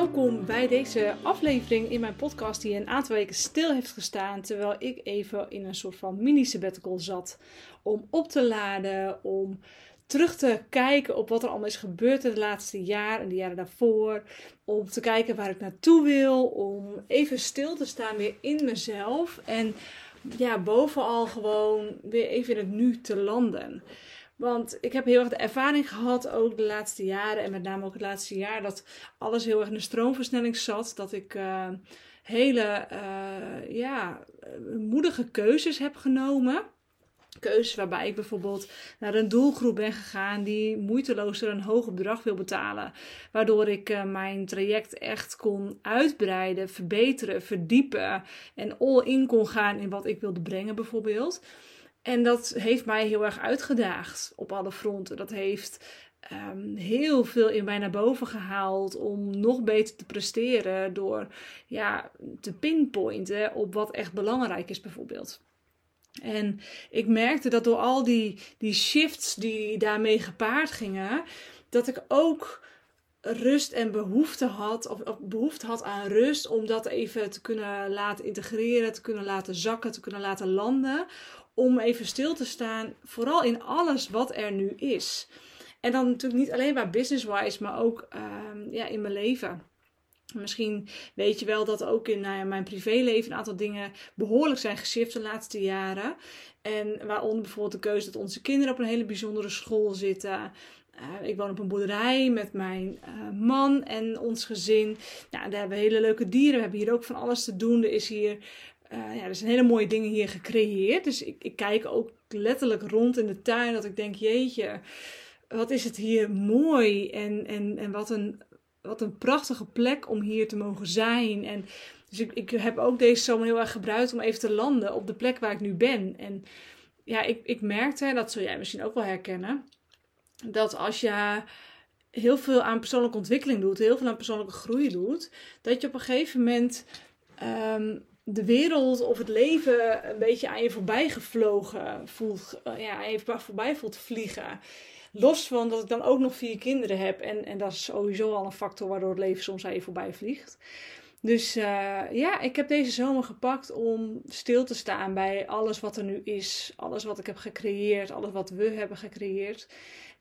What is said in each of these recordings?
welkom bij deze aflevering in mijn podcast die een aantal weken stil heeft gestaan terwijl ik even in een soort van mini sabbatical zat om op te laden, om terug te kijken op wat er allemaal is gebeurd in de laatste jaar en de jaren daarvoor, om te kijken waar ik naartoe wil, om even stil te staan weer in mezelf en ja, bovenal gewoon weer even in het nu te landen. Want ik heb heel erg de ervaring gehad, ook de laatste jaren en met name ook het laatste jaar, dat alles heel erg in de stroomversnelling zat. Dat ik uh, hele uh, ja, moedige keuzes heb genomen. Keuzes waarbij ik bijvoorbeeld naar een doelgroep ben gegaan die moeiteloos een hoger bedrag wil betalen. Waardoor ik uh, mijn traject echt kon uitbreiden, verbeteren, verdiepen en all in kon gaan in wat ik wilde brengen bijvoorbeeld. En dat heeft mij heel erg uitgedaagd op alle fronten. Dat heeft um, heel veel in mij naar boven gehaald om nog beter te presteren door ja, te pinpointen op wat echt belangrijk is bijvoorbeeld. En ik merkte dat door al die, die shifts die daarmee gepaard gingen, dat ik ook rust en behoefte had, of, of, behoefte had aan rust, om dat even te kunnen laten integreren, te kunnen laten zakken, te kunnen laten landen om even stil te staan, vooral in alles wat er nu is. En dan natuurlijk niet alleen maar business-wise, maar ook uh, ja, in mijn leven. Misschien weet je wel dat ook in nou ja, mijn privéleven een aantal dingen behoorlijk zijn geshift de laatste jaren. En waaronder bijvoorbeeld de keuze dat onze kinderen op een hele bijzondere school zitten. Uh, ik woon op een boerderij met mijn uh, man en ons gezin. Nou, daar hebben we hele leuke dieren. We hebben hier ook van alles te doen. Er is hier uh, ja, er zijn hele mooie dingen hier gecreëerd. Dus ik, ik kijk ook letterlijk rond in de tuin. Dat ik denk, jeetje, wat is het hier mooi. En, en, en wat, een, wat een prachtige plek om hier te mogen zijn. En dus ik, ik heb ook deze zomer heel erg gebruikt om even te landen op de plek waar ik nu ben. En ja, ik, ik merkte, dat zul jij misschien ook wel herkennen, dat als je heel veel aan persoonlijke ontwikkeling doet, heel veel aan persoonlijke groei doet, dat je op een gegeven moment um, de wereld of het leven een beetje aan je voorbij gevlogen voelt, eh, ja, aan je voorbij voelt vliegen. Los van dat ik dan ook nog vier kinderen heb. En, en dat is sowieso al een factor waardoor het leven soms aan je voorbij vliegt. Dus uh, ja, ik heb deze zomer gepakt om stil te staan bij alles wat er nu is. Alles wat ik heb gecreëerd, alles wat we hebben gecreëerd.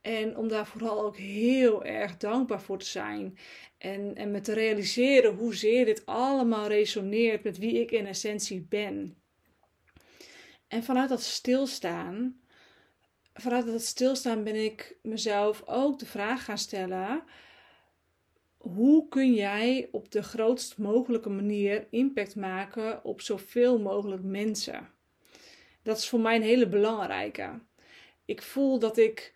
En om daar vooral ook heel erg dankbaar voor te zijn. En, en me te realiseren hoezeer dit allemaal resoneert met wie ik in essentie ben. En vanuit dat stilstaan, vanuit dat stilstaan ben ik mezelf ook de vraag gaan stellen: hoe kun jij op de grootst mogelijke manier impact maken op zoveel mogelijk mensen? Dat is voor mij een hele belangrijke. Ik voel dat ik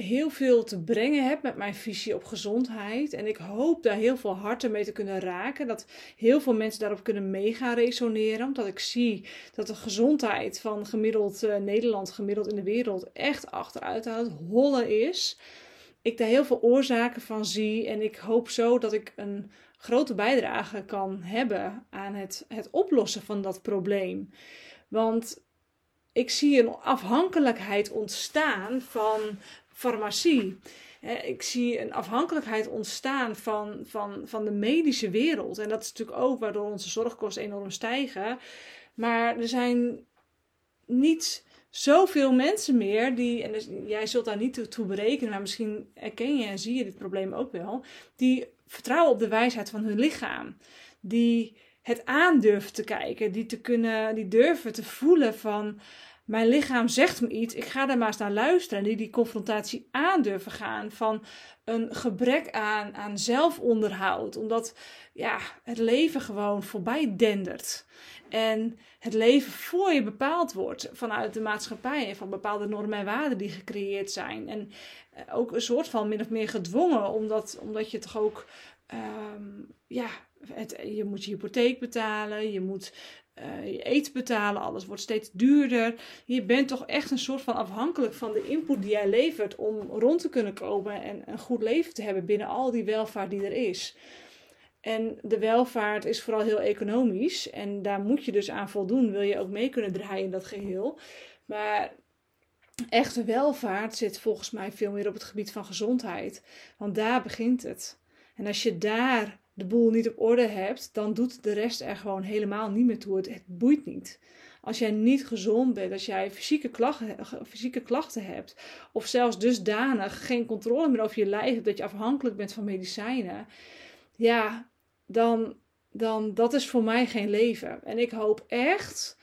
heel veel te brengen heb met mijn visie op gezondheid. En ik hoop daar heel veel harten mee te kunnen raken. Dat heel veel mensen daarop kunnen mee gaan resoneren. Omdat ik zie dat de gezondheid van gemiddeld uh, Nederland, gemiddeld in de wereld, echt achteruit aan het hollen is. Ik daar heel veel oorzaken van zie. En ik hoop zo dat ik een grote bijdrage kan hebben aan het, het oplossen van dat probleem. Want ik zie een afhankelijkheid ontstaan van farmacie. Ik zie een afhankelijkheid ontstaan van, van, van de medische wereld. En dat is natuurlijk ook waardoor onze zorgkosten enorm stijgen. Maar er zijn niet zoveel mensen meer die, en dus, jij zult daar niet toe, berekenen, maar misschien erken je en zie je dit probleem ook wel, die vertrouwen op de wijsheid van hun lichaam. Die het aandurven te kijken, die, te kunnen, die durven te voelen van mijn lichaam zegt me iets, ik ga daar maar eens naar luisteren. En die die confrontatie aan durven gaan van een gebrek aan, aan zelfonderhoud. Omdat ja, het leven gewoon voorbij dendert. En het leven voor je bepaald wordt vanuit de maatschappij en van bepaalde normen en waarden die gecreëerd zijn. En eh, ook een soort van min of meer gedwongen, omdat, omdat je toch ook, um, ja, je moet je hypotheek betalen, je moet uh, je eten betalen, alles wordt steeds duurder. Je bent toch echt een soort van afhankelijk van de input die jij levert om rond te kunnen komen en een goed leven te hebben binnen al die welvaart die er is. En de welvaart is vooral heel economisch en daar moet je dus aan voldoen, wil je ook mee kunnen draaien in dat geheel. Maar echte welvaart zit volgens mij veel meer op het gebied van gezondheid, want daar begint het. En als je daar de boel niet op orde hebt, dan doet de rest er gewoon helemaal niet meer toe. Het, het boeit niet. Als jij niet gezond bent, als jij fysieke klachten, fysieke klachten hebt, of zelfs dusdanig geen controle meer over je lijf dat je afhankelijk bent van medicijnen, ja, dan, dan dat is voor mij geen leven. En ik hoop echt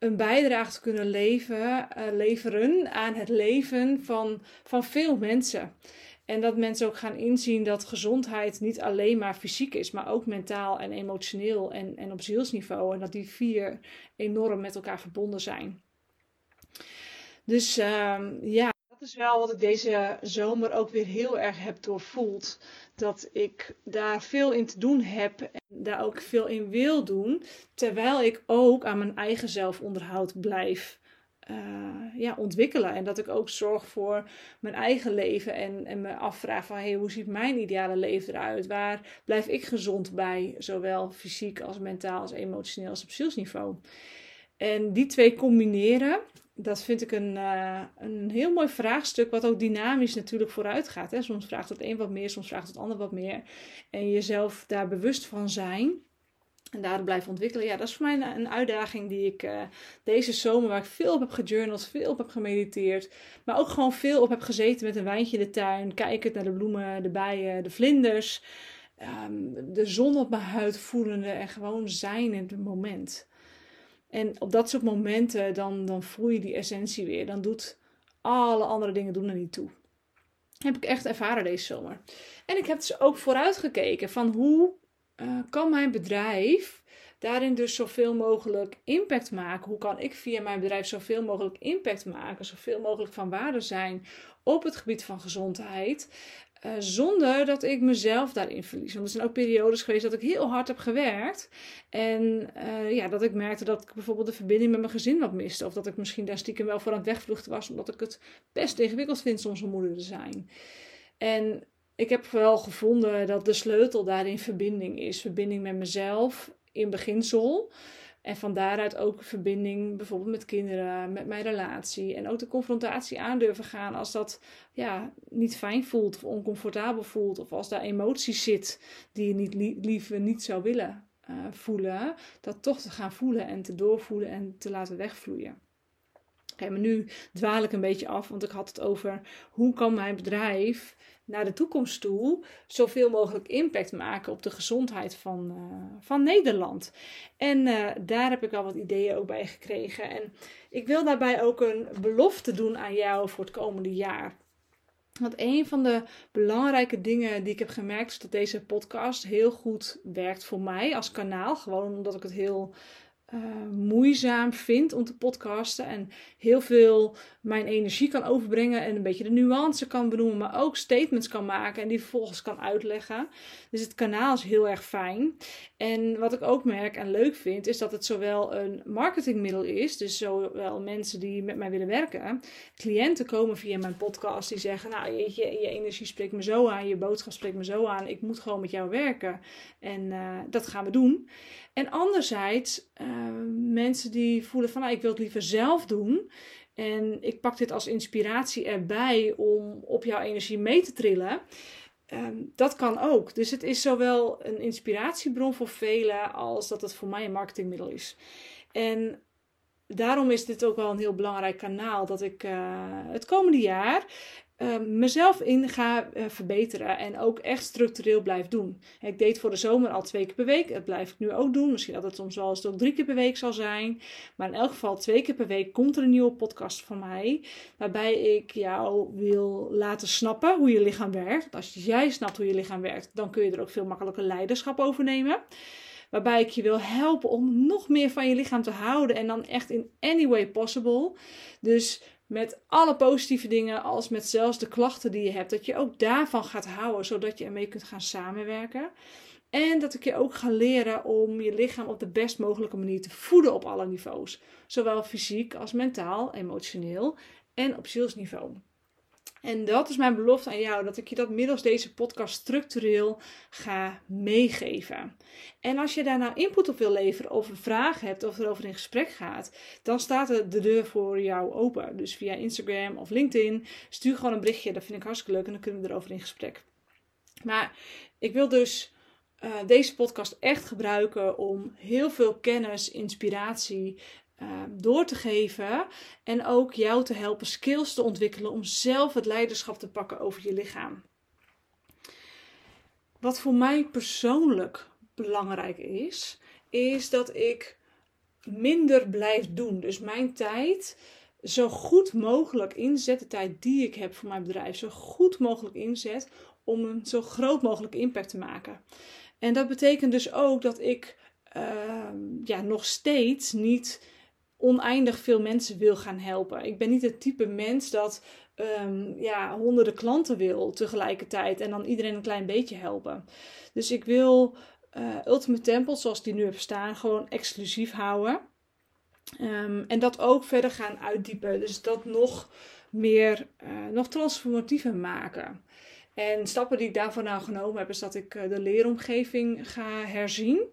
een bijdrage te kunnen leven, uh, leveren aan het leven van, van veel mensen. En dat mensen ook gaan inzien dat gezondheid niet alleen maar fysiek is, maar ook mentaal en emotioneel en, en op zielsniveau. En dat die vier enorm met elkaar verbonden zijn. Dus uh, ja, is wel wat ik deze zomer ook weer heel erg heb doorvoeld. Dat ik daar veel in te doen heb en daar ook veel in wil doen. Terwijl ik ook aan mijn eigen zelfonderhoud blijf uh, ja, ontwikkelen. En dat ik ook zorg voor mijn eigen leven en, en me afvraag van hey, hoe ziet mijn ideale leven eruit? Waar blijf ik gezond bij, zowel fysiek als mentaal als emotioneel als op zielsniveau? En die twee combineren, dat vind ik een, uh, een heel mooi vraagstuk, wat ook dynamisch natuurlijk vooruit gaat. Hè? Soms vraagt het een wat meer, soms vraagt het ander wat meer. En jezelf daar bewust van zijn en daardoor blijven ontwikkelen. Ja, dat is voor mij een, uitdaging die ik uh, deze zomer, waar ik veel op heb gejournald, veel op heb gemediteerd. Maar ook gewoon veel op heb gezeten met een wijntje in de tuin. Kijkend naar de bloemen, de bijen, de vlinders. Um, de zon op mijn huid voelende en gewoon zijn in het moment. En op dat soort momenten, dan, dan voel je die essentie weer. Dan doet alle andere dingen doen er niet toe. Heb ik echt ervaren deze zomer. En ik heb dus ook vooruitgekeken van hoe uh, kan mijn bedrijf daarin dus zoveel mogelijk impact maken? Hoe kan ik via mijn bedrijf zoveel mogelijk impact maken, zoveel mogelijk van waarde zijn op het gebied van gezondheid? Uh, zonder dat ik mezelf daarin verlies. Want er zijn ook periodes geweest dat ik heel hard heb gewerkt. En uh, ja, dat ik merkte dat ik bijvoorbeeld de verbinding met mijn gezin wat miste. Of dat ik misschien daar stiekem wel voor aan het wegvluchten was. Omdat ik het best ingewikkeld vind soms om moeder te zijn. En ik heb wel gevonden dat de sleutel daarin verbinding is. Verbinding met mezelf in beginsel. En van daaruit ook verbinding bijvoorbeeld met kinderen, met mijn relatie. En ook de confrontatie aan durven gaan als dat ja, niet fijn voelt of oncomfortabel voelt. Of als daar emoties zit die je niet liever niet zou willen uh, voelen. Dat toch te gaan voelen en te doorvoelen en te laten wegvloeien. Oké, maar nu dwaal ik een beetje af, want ik had het over hoe kan mijn bedrijf naar de toekomst toe zoveel mogelijk impact maken op de gezondheid van, uh, van Nederland. En uh, daar heb ik al wat ideeën ook bij gekregen. En ik wil daarbij ook een belofte doen aan jou voor het komende jaar. Want een van de belangrijke dingen die ik heb gemerkt is dat deze podcast heel goed werkt voor mij als kanaal. Gewoon omdat ik het heel uh, moeizaam vind om te podcasten. En heel veel mijn energie kan overbrengen. En een beetje de nuance kan benoemen. Maar ook statements kan maken. En die vervolgens kan uitleggen. Dus het kanaal is heel erg fijn. En wat ik ook merk en leuk vind. Is dat het zowel een marketingmiddel is. Dus zowel mensen die met mij willen werken. Cliënten komen via mijn podcast. Die zeggen. Nou jeetje, je energie spreekt me zo aan. Je boodschap spreekt me zo aan. Ik moet gewoon met jou werken. En uh, dat gaan we doen. En anderzijds uh, mensen die voelen van nou, ik wil het liever zelf doen. En ik pak dit als inspiratie erbij om op jouw energie mee te trillen. Um, dat kan ook. Dus het is zowel een inspiratiebron voor velen als dat het voor mij een marketingmiddel is. En daarom is dit ook wel een heel belangrijk kanaal dat ik uh, het komende jaar uh, mezelf in ga uh, verbeteren en ook echt structureel blijf doen. Ik deed voor de zomer al twee keer per week. Dat blijf ik nu ook doen. Misschien dat het soms wel eens ook drie keer per week zal zijn. Maar in elk geval twee keer per week komt er een nieuwe podcast van mij. Waarbij ik jou wil laten snappen hoe je lichaam werkt. Als jij snapt hoe je lichaam werkt, dan kun je er ook veel makkelijker leiderschap over nemen waarbij ik je wil helpen om nog meer van je lichaam te houden en dan echt in any way possible. Dus met alle positieve dingen, als met zelfs de klachten die je hebt, dat je ook daarvan gaat houden, zodat je ermee kunt gaan samenwerken. En dat ik je ook ga leren om je lichaam op de best mogelijke manier te voeden op alle niveaus. Zowel fysiek als mentaal, emotioneel en op zielsniveau. En dat is mijn belofte aan jou, dat ik je dat middels deze podcast structureel ga meegeven. En als je daar nou input op wil leveren of een vraag hebt of erover in gesprek gaat, dan staat de deur voor jou open. Dus via Instagram of LinkedIn, stuur gewoon een berichtje, dat vind ik hartstikke leuk en dan kunnen we erover in gesprek. Maar ik wil dus uh, deze podcast echt gebruiken om heel veel kennis, inspiratie uh, door te geven. En ook jou te helpen skills te ontwikkelen om zelf het leiderschap te pakken over je lichaam. Wat voor mij persoonlijk belangrijk is, is dat ik minder blijf doen. Dus mijn tijd zo goed mogelijk inzet, de tijd die ik heb voor mijn bedrijf, zo goed mogelijk inzet om een zo groot mogelijk impact te maken. En dat betekent dus ook dat ik uh, ja, nog steeds niet oneindig veel mensen wil gaan helpen. Ik ben niet het type mens dat um, ja, honderden klanten wil tegelijkertijd en dan iedereen een klein beetje helpen. Dus ik wil uh, Ultimate Temple, zoals die nu heb staan, gewoon exclusief houden. Um, en dat ook verder gaan uitdiepen. Dus dat nog meer, uh, nog transformatiever maken. En stappen die ik daarvoor nou genomen heb, is dat ik uh, de leeromgeving ga herzien.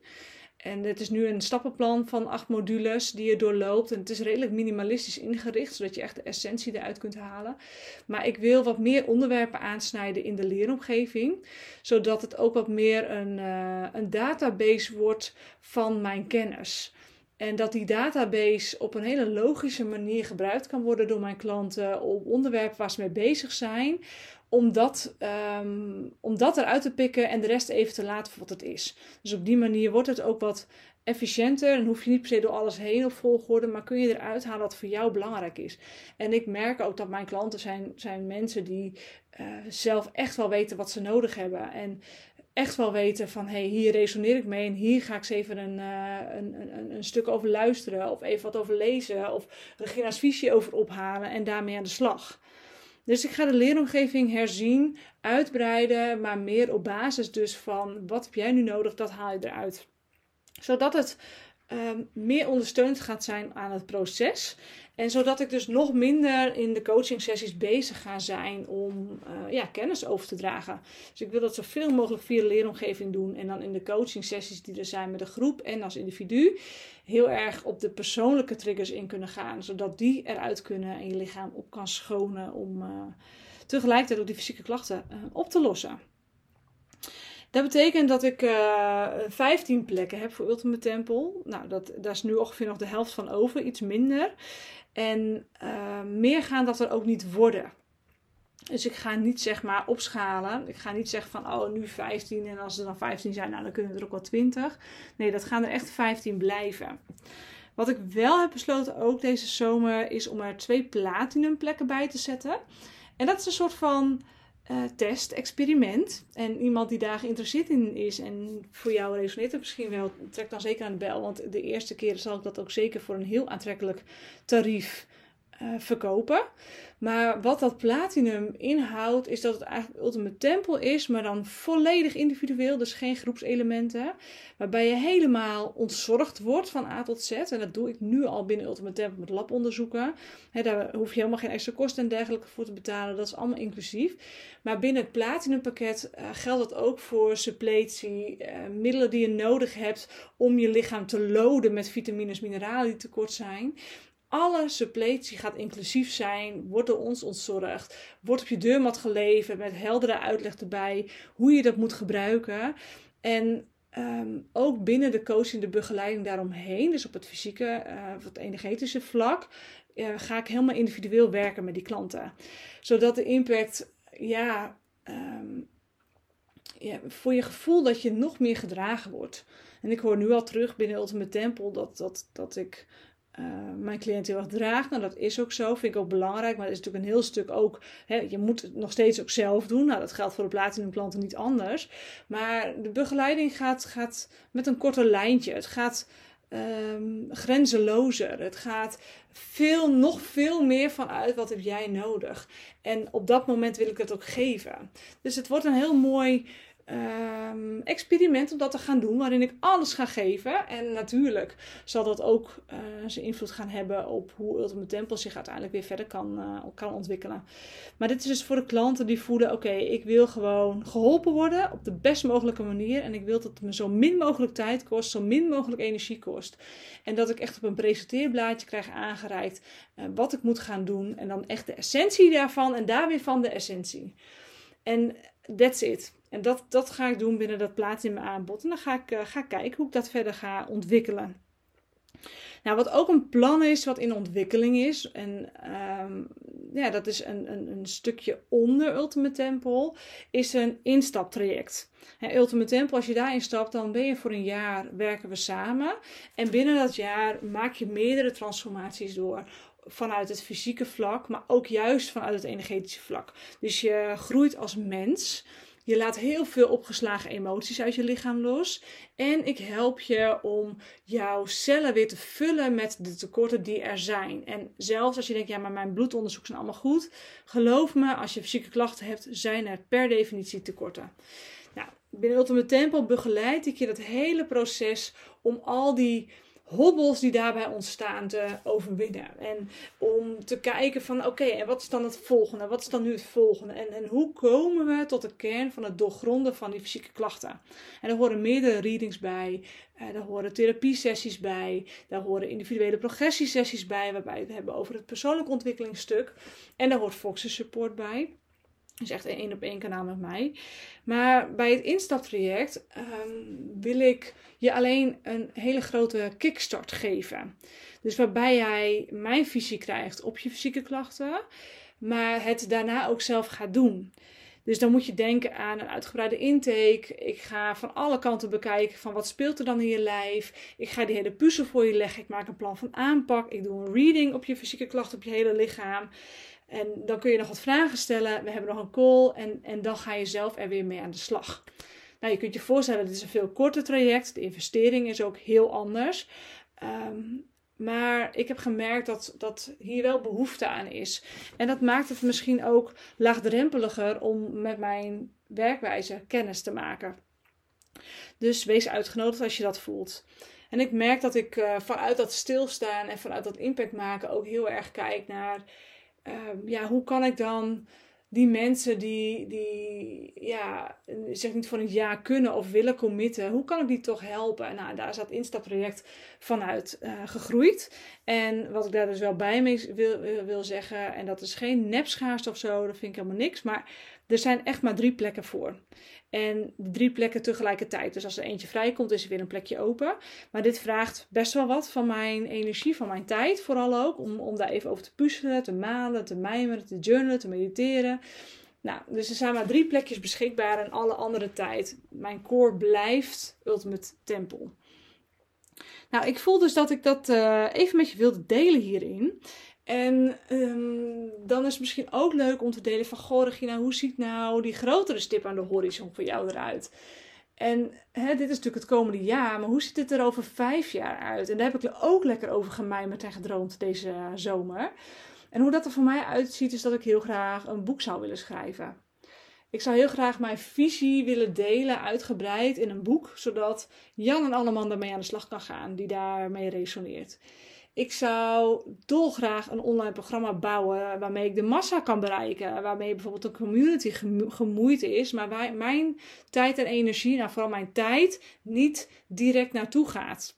En het is nu een stappenplan van acht modules die je doorloopt. En het is redelijk minimalistisch ingericht, zodat je echt de essentie eruit kunt halen. Maar ik wil wat meer onderwerpen aansnijden in de leeromgeving, zodat het ook wat meer een, uh, een database wordt van mijn kennis. En dat die database op een hele logische manier gebruikt kan worden door mijn klanten op onderwerpen waar ze mee bezig zijn. Om dat, um, om dat eruit te pikken en de rest even te laten voor wat het is. Dus op die manier wordt het ook wat efficiënter. En hoef je niet per se door alles heen op volgorde, maar kun je eruit halen wat voor jou belangrijk is. En ik merk ook dat mijn klanten zijn, zijn mensen die uh, zelf echt wel weten wat ze nodig hebben. En echt wel weten van hey, hier resoneer ik mee en hier ga ik eens even een, uh, een, een, een, stuk over luisteren of even wat over lezen of Regina's visie over ophalen en daarmee aan de slag. Dus ik ga de leeromgeving herzien, uitbreiden, maar meer op basis dus van wat heb jij nu nodig, dat haal je eruit. Zodat het um, meer ondersteund gaat zijn aan het proces. En zodat ik dus nog minder in de coaching sessies bezig ga zijn om uh, ja, kennis over te dragen. Dus ik wil dat zoveel mogelijk via de leeromgeving doen. En dan in de coaching sessies die er zijn met de groep en als individu. Heel erg op de persoonlijke triggers in kunnen gaan. Zodat die eruit kunnen en je lichaam op kan schonen om uh, tegelijkertijd ook die fysieke klachten uh, op te lossen. Dat betekent dat ik uh, eh, 15 plekken heb voor Ultimate Temple. Nou, dat, daar is nu ongeveer nog de helft van over, iets minder. En uh, meer gaan dat er ook niet worden. Dus ik ga niet zeg maar opschalen. Ik ga niet zeggen van oh nu 15 en als er dan 15 zijn, nou dan kunnen er ook wel 20. Nee, dat gaan er echt 15 blijven. Wat ik wel heb besloten ook deze zomer is om er twee platinum plekken bij te zetten. En dat is een soort van uh, test, experiment. En iemand die daar geïnteresseerd in is en voor jou resoneert het misschien wel, trek dan zeker aan de bel. Want de eerste keer zal ik dat ook zeker voor een heel aantrekkelijk tarief uh, verkopen. Maar wat dat platinum inhoudt, is dat het eigenlijk Ultimate Temple is, maar dan volledig individueel, dus geen groepselementen. Waarbij je helemaal ontzorgd wordt van A tot Z. En dat doe ik nu al binnen Ultimate Temple met labonderzoeken. He, daar hoef je helemaal geen extra kosten en dergelijke voor te betalen. Dat is allemaal inclusief. Maar binnen het platinum pakket uh, geldt dat ook voor suppletie, uh, middelen die je nodig hebt om je lichaam te loden met vitamines, mineralen die tekort zijn. Alle suppletie gaat inclusief zijn, wordt door ons ontzorgd, wordt op je deurmat geleverd met heldere uitleg erbij hoe je dat moet gebruiken. En um, ook binnen de coaching, de begeleiding daaromheen, dus op het fysieke, uh, of het energetische vlak, uh, ga ik helemaal individueel werken met die klanten. Zodat de impact, ja, um, ja, voor je gevoel dat je nog meer gedragen wordt. En ik hoor nu al terug binnen Ultimate Temple dat, dat, dat ik uh, mijn cliënt heel erg draagt. Nou, dat is ook zo. Vind ik ook belangrijk. Maar dat is natuurlijk een heel stuk ook. Hè, je moet het nog steeds ook zelf doen. Nou, dat geldt voor de platinum klanten niet anders. Maar de begeleiding gaat, gaat met een korter lijntje. Het gaat um, grenzelozer. Het gaat veel, nog veel meer vanuit wat heb jij nodig. En op dat moment wil ik het ook geven. Dus het wordt een heel mooi um, experiment om dat te gaan doen, waarin ik alles ga geven. En natuurlijk zal dat ook uh, zijn invloed gaan hebben op hoe Ultimate Temple zich uiteindelijk weer verder kan, uh, kan ontwikkelen. Maar dit is dus voor de klanten die voelen: oké, ik wil gewoon geholpen worden op de best mogelijke manier. En ik wil dat het me zo min mogelijk tijd kost, zo min mogelijk energie kost. En dat ik echt op een presenteerblaadje krijg aangereikt uh, wat ik moet gaan doen. En dan echt de essentie daarvan en daar weer van de essentie. En that's it. En dat, dat ga ik doen binnen dat plaats in mijn aanbod. En dan ga ik, uh, ga kijken hoe ik dat verder ga ontwikkelen. Nou, wat ook een plan is, wat in ontwikkeling is, en ehm, ja, dat is een, een, een, stukje onder Ultimate Temple, is een instaptraject. Hè, Ultimate Temple, als je daarin stapt, dan ben je voor een jaar, werken we samen. En binnen dat jaar maak je meerdere transformaties door vanuit het fysieke vlak, maar ook juist vanuit het energetische vlak. Dus je groeit als mens. Je laat heel veel opgeslagen emoties uit je lichaam los. En ik help je om jouw cellen weer te vullen met de tekorten die er zijn. En zelfs als je denkt, ja, maar mijn bloedonderzoek zijn allemaal goed. Geloof me, als je fysieke klachten hebt, zijn er per definitie tekorten. Nou, binnen Ultimate Tempo begeleid ik je dat hele proces om al die hobbels die daarbij ontstaan te overwinnen. En om te kijken van oké, en wat is dan het volgende? Wat is dan nu het volgende? En, en hoe komen we tot de kern van het doorgronden van die fysieke klachten? En daar horen meerdere readings bij, uh, daar horen therapiesessies bij, daar horen individuele progressiesessies bij, waarbij we het hebben over het persoonlijk ontwikkelingsstuk. En daar hoort Fox's support bij. Dus echt een één op één kanaal met mij. Maar bij het instaptraject um, wil ik je alleen een hele grote kickstart geven. Dus waarbij jij mijn visie krijgt op je fysieke klachten, maar het daarna ook zelf gaat doen. Dus dan moet je denken aan een uitgebreide intake. Ik ga van alle kanten bekijken van wat speelt er dan in je lijf. Ik ga die hele puzzel voor je leggen. Ik maak een plan van aanpak. Ik doe een reading op je fysieke klachten, op je hele lichaam. En dan kun je nog wat vragen stellen. We hebben nog een call. En, en dan ga je zelf er weer mee aan de slag. Nou, je kunt je voorstellen, dit is een veel korter traject. De investering is ook heel anders. Ehm, maar ik heb gemerkt dat, dat hier wel behoefte aan is. En dat maakt het misschien ook laagdrempeliger om met mijn werkwijze kennis te maken. Dus wees uitgenodigd als je dat voelt. En ik merk dat ik uh, vanuit dat stilstaan en vanuit dat impact maken ook heel erg kijk naar Ehm, ja, hoe kan ik dan die mensen die, die ja, zeg niet van het ja kunnen of willen committen, hoe kan ik die toch helpen? Nou, daar is dat instapproject vanuit uh, gegroeid. En wat ik daar dus wel bij mee wil, wil zeggen, en dat is geen nepschaarste of zo, dat vind ik helemaal niks, maar er zijn echt maar drie plekken voor. En drie plekken tegelijkertijd. Dus als er eentje vrijkomt, is er weer een plekje open. Maar dit vraagt best wel wat van mijn energie, van mijn tijd vooral ook. Om, om daar even over te puzzelen, te malen, te mijmeren, te journalen, te mediteren. Nou, dus er zijn maar drie plekjes beschikbaar en alle andere tijd. Mijn core blijft Ultimate Temple. Nou, ik voel dus dat ik dat uh, even met je wilde delen hierin. En um, dan is het misschien ook leuk om te delen van... Goh, Regina, hoe ziet nou die grotere stip aan de horizon voor jou eruit? En hè, dit is natuurlijk het komende jaar, maar hoe ziet het er over vijf jaar uit? En daar heb ik ook lekker over gemijmerd en gedroomd deze zomer. En hoe dat er voor mij uitziet, is dat ik heel graag een boek zou willen schrijven. Ik zou heel graag mijn visie willen delen, uitgebreid in een boek, zodat Jan en Alleman daarmee aan de slag kan gaan, die daarmee resoneert. Ik zou dolgraag een online programma bouwen waarmee ik de massa kan bereiken. Waarmee bijvoorbeeld een community gemoeid is, maar waar mijn tijd en energie, nou vooral mijn tijd, niet direct naartoe gaat.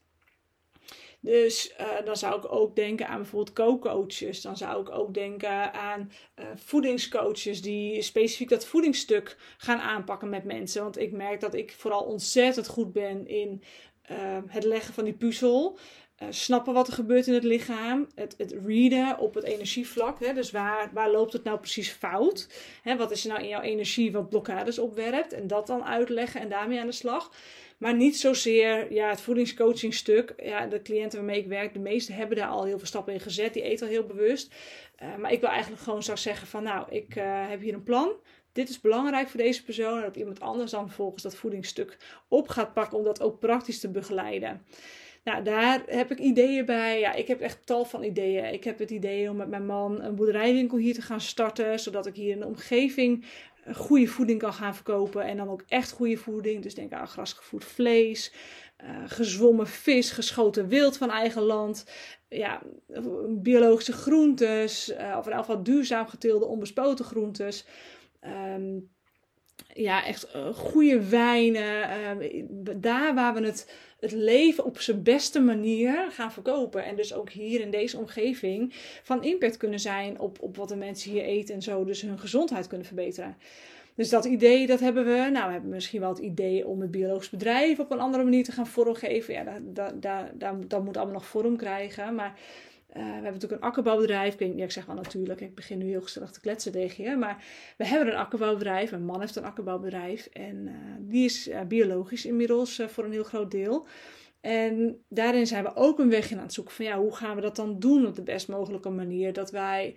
Dus uh, dan zou ik ook denken aan bijvoorbeeld kookcoaches. Dan zou ik ook denken aan uh, voedingscoaches die specifiek dat voedingsstuk gaan aanpakken met mensen. Want ik merk dat ik vooral ontzettend goed ben in uh, het leggen van die puzzel. Snappen wat er gebeurt in het lichaam. Het, het readen op het energievlak. Hè? Dus waar, waar loopt het nou precies fout? Hè, wat is er nou in jouw energie wat blokkades opwerpt? En dat dan uitleggen en daarmee aan de slag. Maar niet zozeer ja, het voedingscoachingstuk. Ja, de cliënten waarmee ik werk, de meeste hebben daar al heel veel stappen in gezet. Die eten al heel bewust. Uh, maar ik wil eigenlijk gewoon zo zeggen van nou, ik uh, heb hier een plan. Dit is belangrijk voor deze persoon. En dat iemand anders dan vervolgens dat voedingsstuk op gaat pakken om dat ook praktisch te begeleiden. Nou, daar heb ik ideeën bij. Ja, ik heb echt tal van ideeën. Ik heb het idee om met mijn man een boerderijwinkel hier te gaan starten. Zodat ik hier de omgeving goede voeding kan gaan verkopen. En dan ook echt goede voeding. Dus denk aan grasgevoed vlees, uh, gezwommen vis, geschoten wild van eigen land. Ja, biologische groentes. Uh, of in ieder geval duurzaam geteelde onbespoten groentes. Um, ja, echt uh, goede wijnen. Uh, daar waar we het, het leven op zijn beste manier gaan verkopen. En dus ook hier in deze omgeving van impact kunnen zijn op, op wat de mensen hier eten en zo. Dus hun gezondheid kunnen verbeteren. Dus dat idee, dat hebben we. Nou, we hebben misschien wel het idee om het biologisch bedrijf op een andere manier te gaan vormgeven. Ja, dat, dat, dat, dat moet allemaal nog vorm krijgen. Maar uh, we hebben natuurlijk een akkerbouwbedrijf. Ik, zeg wel natuurlijk, ik begin nu heel gezellig te kletsen tegen je. Maar we hebben een akkerbouwbedrijf. Mijn man heeft een akkerbouwbedrijf. En uh, die is uh, biologisch inmiddels voor een heel groot deel. En daarin zijn we ook een weg aan het zoeken van ja, hoe gaan we dat dan doen op de best mogelijke manier? Dat wij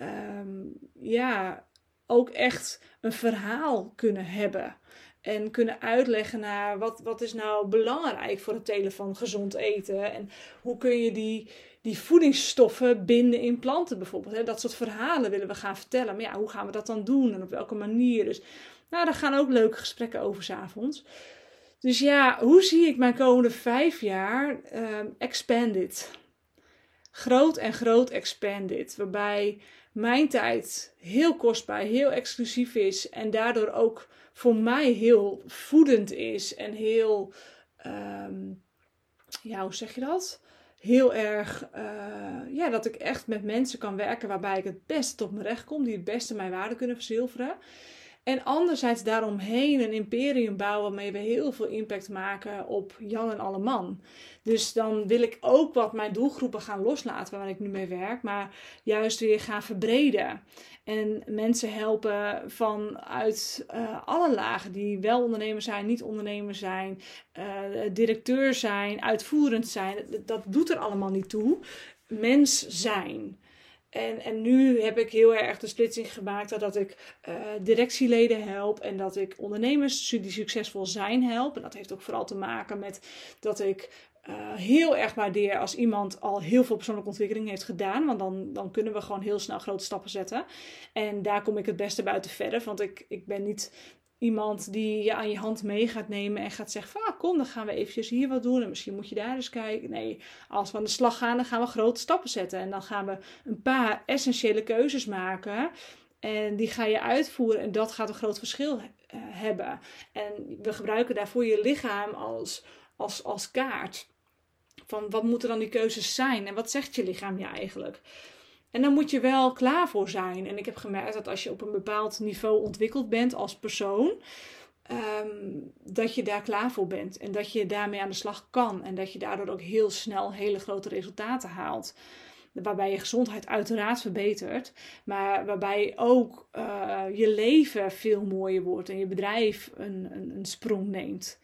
um, ja, ook echt een verhaal kunnen hebben. En kunnen uitleggen naar wat, wat is nou belangrijk voor het telen van gezond eten. En hoe kun je die, die voedingsstoffen binden in planten bijvoorbeeld. Dat soort verhalen willen we gaan vertellen. Maar ja, hoe gaan we dat dan doen en op welke manier? Dus nou, daar gaan ook leuke gesprekken over s'avonds. Dus ja, hoe zie ik mijn komende vijf jaar um, expanded? Groot en groot expanded. Waarbij mijn tijd heel kostbaar, heel exclusief is. En daardoor ook voor mij heel voedend is. En heel, um, ja, hoe zeg je dat? Heel erg, uh, ja, dat ik echt met mensen kan werken waarbij ik het beste tot mijn recht kom. Die het beste mijn waarde kunnen verzilveren. En anderzijds daaromheen een imperium bouwen waarmee we heel veel impact maken op Jan en alle man. Dus dan wil ik ook wat mijn doelgroepen gaan loslaten waar ik nu mee werk, maar juist weer gaan verbreden. En mensen helpen vanuit uh, alle lagen die wel ondernemer zijn, niet ondernemer zijn, uh, directeur zijn, uitvoerend zijn. Dat doet er allemaal niet toe. Mens zijn. En, en nu heb ik heel erg de splitsing gemaakt dat ik uh, directieleden help en dat ik ondernemers die succesvol zijn help. En dat heeft ook vooral te maken met dat ik uh, heel erg waardeer als iemand al heel veel persoonlijke ontwikkeling heeft gedaan. Want dan, dan kunnen we gewoon heel snel grote stappen zetten. En daar kom ik het beste buiten verder. Want ik, ik ben niet iemand die je aan je hand mee gaat nemen en gaat zeggen van ah, kom, dan gaan we eventjes hier wat doen en misschien moet je daar eens kijken. Nee, als we aan de slag gaan, dan gaan we grote stappen zetten en dan gaan we een paar essentiële keuzes maken en die ga je uitvoeren en dat gaat een groot verschil hebben. En we gebruiken daarvoor je lichaam als, als, als kaart. Van wat moeten dan die keuzes zijn en wat zegt je lichaam je eigenlijk? En dan moet je wel klaar voor zijn. En ik heb gemerkt dat als je op een bepaald niveau ontwikkeld bent als persoon, um, dat je daar klaar voor bent. En dat je daarmee aan de slag kan. En dat je daardoor ook heel snel hele grote resultaten haalt. Waarbij je gezondheid uiteraard verbetert. Maar waarbij ook uh, je leven veel mooier wordt. En je bedrijf een, een, een sprong neemt.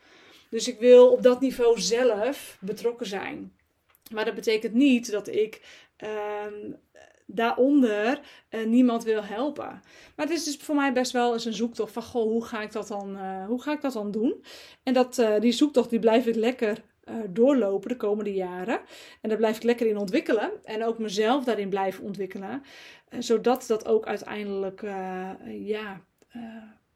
Dus ik wil op dat niveau zelf betrokken zijn. Maar dat betekent niet dat ik um, daaronder uh, niemand wil helpen. Maar het is dus voor mij best wel eens een zoektocht van, goh, hoe ga ik dat dan, uh, hoe ga ik dat dan doen? En dat, uh, die zoektocht die blijf ik lekker doorlopen de komende jaren. En daar blijf ik lekker in ontwikkelen. En ook mezelf daarin blijven ontwikkelen. zodat dat ook uiteindelijk, ja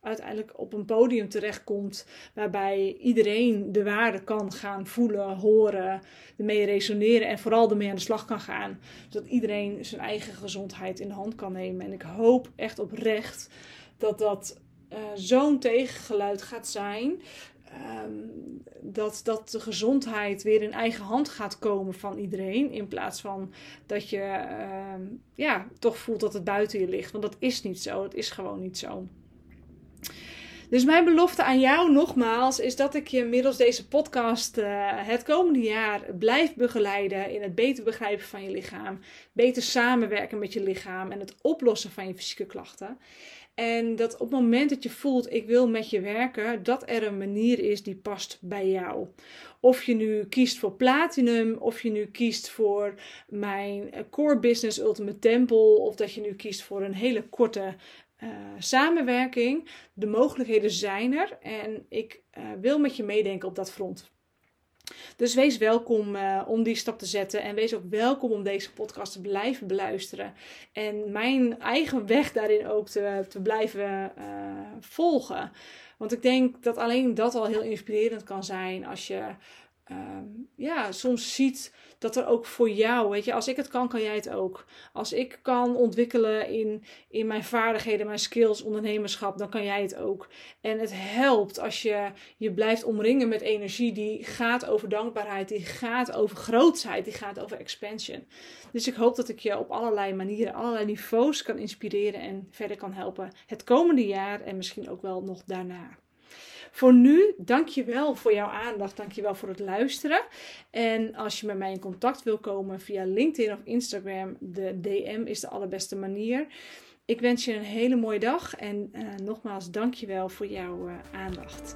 uiteindelijk op een podium terechtkomt waarbij iedereen de waarde kan gaan voelen, horen, ermee resoneren en vooral ermee aan de slag kan gaan. Zodat iedereen zijn eigen gezondheid in de hand kan nemen. En ik hoop echt oprecht dat dat uh, zo'n tegengeluid gaat zijn. Um, dat, dat de gezondheid weer in eigen hand gaat komen van iedereen. In plaats van dat je uh, ja, toch voelt dat het buiten je ligt. Want dat is niet zo. Het is gewoon niet zo. Dus mijn belofte aan jou nogmaals is dat ik je middels deze podcast uh, het komende jaar blijf begeleiden in het beter begrijpen van je lichaam, beter samenwerken met je lichaam en het oplossen van je fysieke klachten. En dat op het moment dat je voelt, ik wil met je werken, dat er een manier is die past bij jou. Of je nu kiest voor Platinum, of je nu kiest voor mijn Core Business Ultimate Temple, of dat je nu kiest voor een hele korte uh, samenwerking. De mogelijkheden zijn er en ik uh, wil met je meedenken op dat front. Dus wees welkom uh, om die stap te zetten en wees ook welkom om deze podcast te blijven beluisteren. En mijn eigen weg daarin ook te, te blijven volgen. Want ik denk dat alleen dat al heel inspirerend kan zijn als je ehm, ja, soms ziet dat er ook voor jou, weet je, als ik het kan, kan jij het ook. Als ik kan ontwikkelen in, in mijn vaardigheden, mijn skills, ondernemerschap, dan kan jij het ook. En het helpt als je je blijft omringen met energie die gaat over dankbaarheid, die gaat over grootsheid, die gaat over expansion. Dus ik hoop dat ik je op allerlei manieren, allerlei niveaus kan inspireren en verder kan helpen het komende jaar en misschien ook wel nog daarna. Voor nu, dank je wel voor jouw aandacht. Dank je wel voor het luisteren. En als je met mij in contact wil komen via LinkedIn of Instagram, de DM is de allerbeste manier. Ik wens je een hele mooie dag en uh, nogmaals dank je wel voor jouw uh, aandacht.